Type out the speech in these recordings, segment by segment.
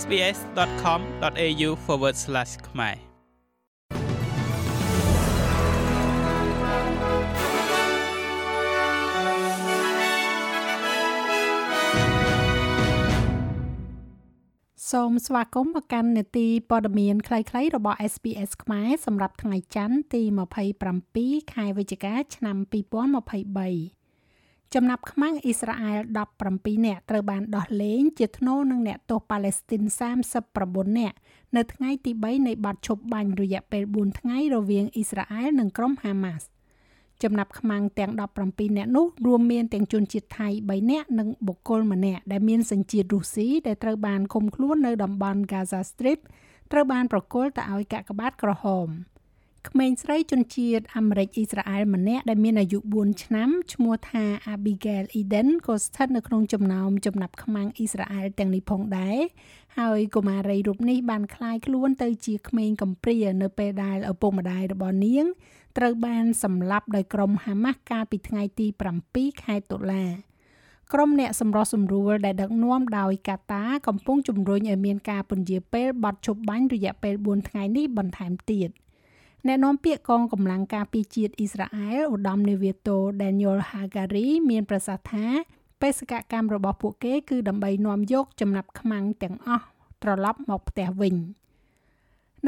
sbs.com.au/ ខ្មែរសូមស្វាគមន៍មកកាន់នេតិព័ត៌មានខ្លីៗរបស់ SBS ខ្មែរសម្រាប់ថ្ងៃច័ន្ទទី27ខែវិច្ឆិកា ឆ្នាំ2023 ចំណាប់ខ្មាំងអ៊ីស្រាអែល17នាក់ត្រូវបានដោះលែងជាថ្នូរនឹងអ្នកទោសប៉ាឡេស្ទីន39នាក់នៅថ្ងៃទី3នៃបទឈប់បាញ់រយៈពេល4ថ្ងៃរវាងអ៊ីស្រាអែលនិងក្រុមហាម៉ាស់ចំណាប់ខ្មាំងទាំង17នាក់នោះរួមមានទាំងជនជាតិថៃ3នាក់និងបុគ្គលម្នាក់ដែលមានសញ្ជាតិរុស្ស៊ីដែលត្រូវបានឃុំខ្លួននៅតំបន់ Gaza Strip ត្រូវបានប្រគល់ទៅឲ្យកាកបាទក្រហម ក្មេងស្រីជនជាតិអាមេរិកអ៊ីស្រាអែលម្នាក់ដែលមានអាយុ4ឆ្នាំឈ្មោះថា Abigail Eden ក៏ស្ថិតនៅក្នុងចំណោមចំណាប់ខ្មាំងអ៊ីស្រាអែលទាំងនេះផងដែរហើយកុមារីរូបនេះបានคลายខ្លួនទៅជាក្មេងកំព្រានៅពេលដែលឪពុកម្ដាយរបស់នាងត្រូវបានសម្លាប់ដោយក្រុមហាម៉ាស់កាលពីថ្ងៃទី7ខែតុលាក្រុមអ្នកសម្រុះសម្រួលដែលដឹកនាំដោយកាតាកំពុងជំរុញឲ្យមានការពន្យាពេលបទជប់បាញ់រយៈពេល4ថ្ងៃនេះបន្ថែមទៀត អ្នកនាំពាក្យកងកម្លាំងការពារជាតិអ៊ីស្រាអែលឧត្តមនាវាទោ Daniel Hagari មានប្រសាសន៍ថាបេសកកម្មរបស់ពួកគេគឺដើម្បីនាំយកចំណាប់ខ្មាំងទាំងអស់ត្រឡប់មកផ្ទះវិញ។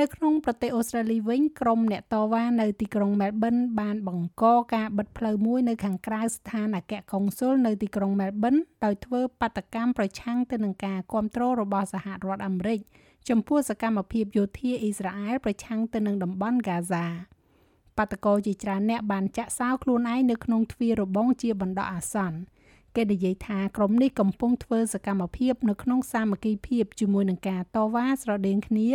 នៅក្នុងប្រទេសអូស្ត្រាលីវិញក្រុមអ្នកតវ៉ានៅទីក្រុងមែលប៊នបានបង្កការបិទផ្លូវមួយនៅខាងក្រៅស្ថានអគ្គកុងស៊ុលនៅទីក្រុងមែលប៊នដោយធ្វើបាតកម្មប្រឆាំងទៅនឹងការគ្រប់គ្រងរបស់សហរដ្ឋអាមេរិក ចំពោះសកម្មភាពយោធាអ៊ីស្រាអែលប្រឆាំងទៅនឹងតំបន់ហ្គាហ្សាបាតកោជាច្រើនអ្នកបានចាក់សោខ្លួនឯងនៅក្នុងទ្វាររបងជាបណ្ដោះអាសន្នគេនិយាយថាក្រុមនេះកំពុងធ្វើសកម្មភាពនៅក្នុងសាមគ្គីភាពជាមួយនឹងការតវ៉ាស្រដៀងគ្នា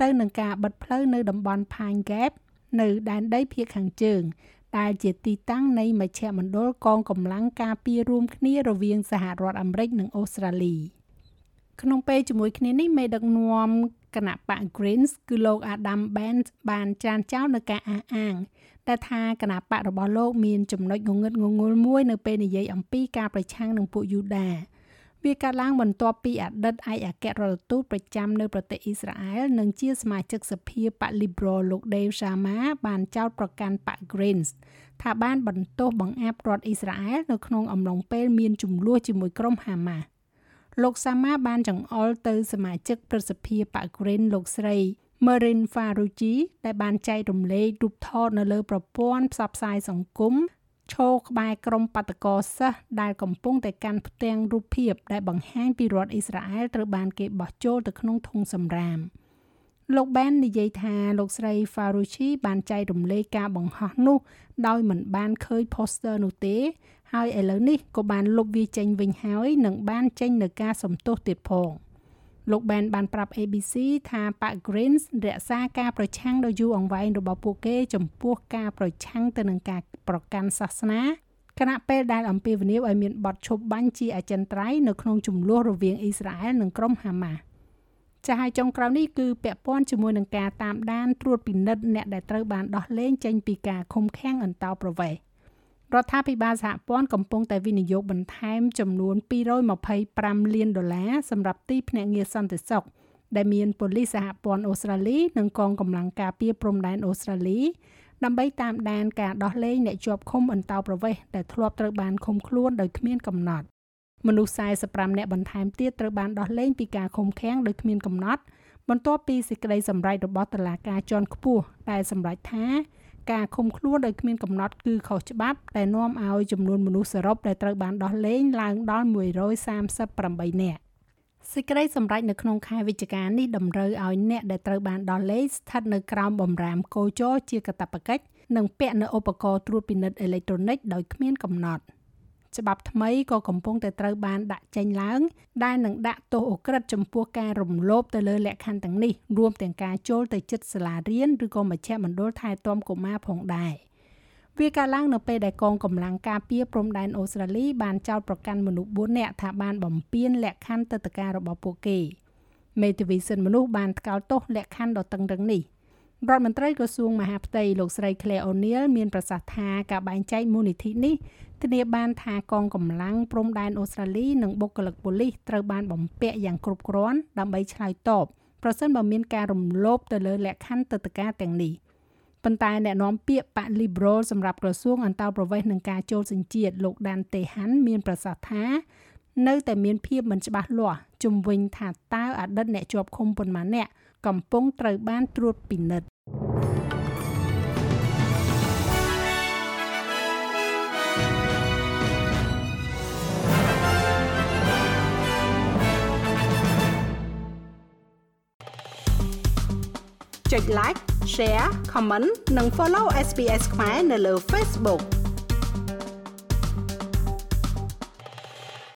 ទៅនឹងការបិទផ្លូវនៅតំបន់ Pine Gap នៅដែនដីភាគខាងជើងដែលជាទីតាំងនៃមជ្ឈមណ្ឌលកងកម្លាំងការពាររួមគ្នារវាងសហរដ្ឋអាមេរិកនិងអូស្ត្រាលី ក្នុងពេលជាមួយគ្នានេះមេដឹកនាំគណៈបក Greens គឺលោក Adam Bent បានច្រានចោលនៅការអះអាងតែថាគណៈបករបស់លោកមានចំណុចងងឹតងងុលមួយនៅពេលនិយាយអំពីការប្រឆាំងនឹងពួកយូដាវាកើតឡើងបន្ទាប់ពីអតីតឯកអគ្គរដ្ឋទូតប្រចាំនៅប្រទេសអ៊ីស្រាអែលនិងជាសមាជិកសភាបក Liberal លោក Dave Sharma បានចោទប្រកាន់បក Greens ថាបានបន្ទោសបង្អាប់រដ្ឋអ៊ីស្រាអែលនៅក្នុងអំឡុងពេលមានចំនួនជាមួយក្រុមហាម៉ាស់ លោកសាម៉ាបានចង្អុលទៅសមាជិកប្រសិទ្ធិបក Green លោកស្រី Marin Faruqi ដែលបានចែករំលែករូបថតនៅលើប្រព័ន្ធផ្សព្វផ្សាយសង្គមឈរក្បែរក្រុមបាតកោសិស្សដែលកំពុងតែកាន់ផ្ទាំងរូបភាពដែលបង្ហាញពីរដ្ឋអ៊ីស្រាអែលត្រូវបានគេបោះចូលទៅក្នុងធុងសំរាមលោកបែននិយាយថាលោកស្រី Faruqi បានចែករំលែកការបង្ហោះនោះដោយមិនបានឃើញ poster នោះទេ ហើយឥឡូវនេះក៏បានលុបវាចេញវិញហើយនិងបានចេញនៅការសំទោសទៀតផង។លោក Ben បានប្រាប់ ABC ថាប៉ា Greens រក្សាការប្រឆាំងដ៏យូរអង្វែងរបស់ពួកគេ ចំពោះការប្រឆាំងទៅនឹងការប្រកាន់សាសនាគណៈពេលដែលអំពាវនាវឲ្យមានបទឈប់បាញ់ជាអចិន្ត្រៃយ៍នៅក្នុងចំនួនរវាងអ៊ីស្រាអែលនិងក្រុមហាម៉ាស់ចាស់ហើយចុងក្រោយនេះគឺពាក់ព័ន្ធជាមួយនឹងការតាមដានត្រួតពិនិត្យអ្នកដែលត្រូវបានដោះលែងចេញពីការឃុំឃាំងអន្តោប្រវេសន៍ រដ្ឋាភិបាលសហព័ន្ធកំពុងតែវិនិយោគបន្ថែមចំនួន225លានដុល្លារសម្រាប់ទីភ្នាក់ងារសន្តិសុខដែលមានប៉ូលីសសហព័ន្ធអូស្ត្រាលីនិងកងកម្លាំងការពារព្រំដែនអូស្ត្រាលីដើម្បីតាមដានការដោះលែងអ្នកជាប់ឃុំអន្តោប្រវេសន៍ដែលធ្លាប់ត្រូវបានឃុំខ្លួនដោយគ្មានកំណត់មនុស្ស45នាក់បន្ថែមទៀតត្រូវបានដោះលែងពីការឃុំឃាំងដោយគ្មានកំណត់បន្ទាប់ពីសេចក្តីសម្រេចរបស់តុលាការជាន់ខ្ពស់ដែលសម្រេចថា ការឃុំខ្លួនដោយគ្មានកំណត់គឺខុសច្បាប់ដែលនាំឲ្យចំនួនមនុស្សសរុបដែលត្រូវបានដោះលែងឡើងដល់138នាក់សេចក្តីសម្រេចនៅក្នុងខែវិច្ឆិកានេះតម្រូវឲ្យអ្នកដែលត្រូវបានដោះលែងស្ថិតនៅក្រោមបំរាមកោចរជាកាតព្វកិច្ចនិងពាក់នៅឧបករណ៍ត្រួតពិនិត្យអេឡិចត្រូនិកដោយគ្មានកំណត់។ ច្បាប់ថ្មីក៏កំពុងតែត្រូវបានដាក់ចេញឡើង ដែលនឹងដាក់ទោសអូក្រិដ្ឋចំពោះការរំលោភទៅលើលក្ខខណ្ឌទាំងនេះរួមទាំងការចូលទៅជិតសាលារៀនឬក៏មជ្ឈមណ្ឌលថែទាំកុមារផងដែរវាកើតឡើងនៅពេលដែលកងកម្លាំងការពារព្រំដែនអូស្ត្រាលីបានចោទប្រកាន់មនុស្ស4នាក់ថាបានបំពានលក្ខខណ្ឌទឹកតការរបស់ពួកគេមេធាវីសិនមនុស្សបានថ្កោលទោសលក្ខខណ្ឌដ៏តឹងរឹងនេះ រដ្ឋមន្ត្រីក្រសួងមហាផ្ទៃលោកស្រី Claire O'Neil មានប្រសាសន៍ថាការបែងចែកមូលនិធិនេះធានាបានថាកងកម្លាំងព្រំដែនអូស្ត្រាលីនិងបុគ្គលិកប៉ូលីសត្រូវបានបំពាក់យ៉ាងគ្រប់គ្រាន់ដើម្បីឆ្លើយតបប្រសិនបើមានការរំលោភទៅលើលក្ខខណ្ឌទឹកតការទាំងនេះប៉ុន្តែអ្នកនាំពាក្យប៉ា Liberal សម្រាប់ក្រសួងអន្តរប្រវេសន៍និងការចូលសញ្ជាតិលោកដានតេហាន់មានប្រសាសន៍ថា នៅតែមានភាពមិនច្បាស់លាស់ជំវិញថាតើអតីតអ្នកជាប់ឃុំប៉ុន្មានអ្នកកំពុងត្រូវបានត្រួតពិនិត្យចុច like share comment និង follow SPS ខ្មែរនៅលើ Facebook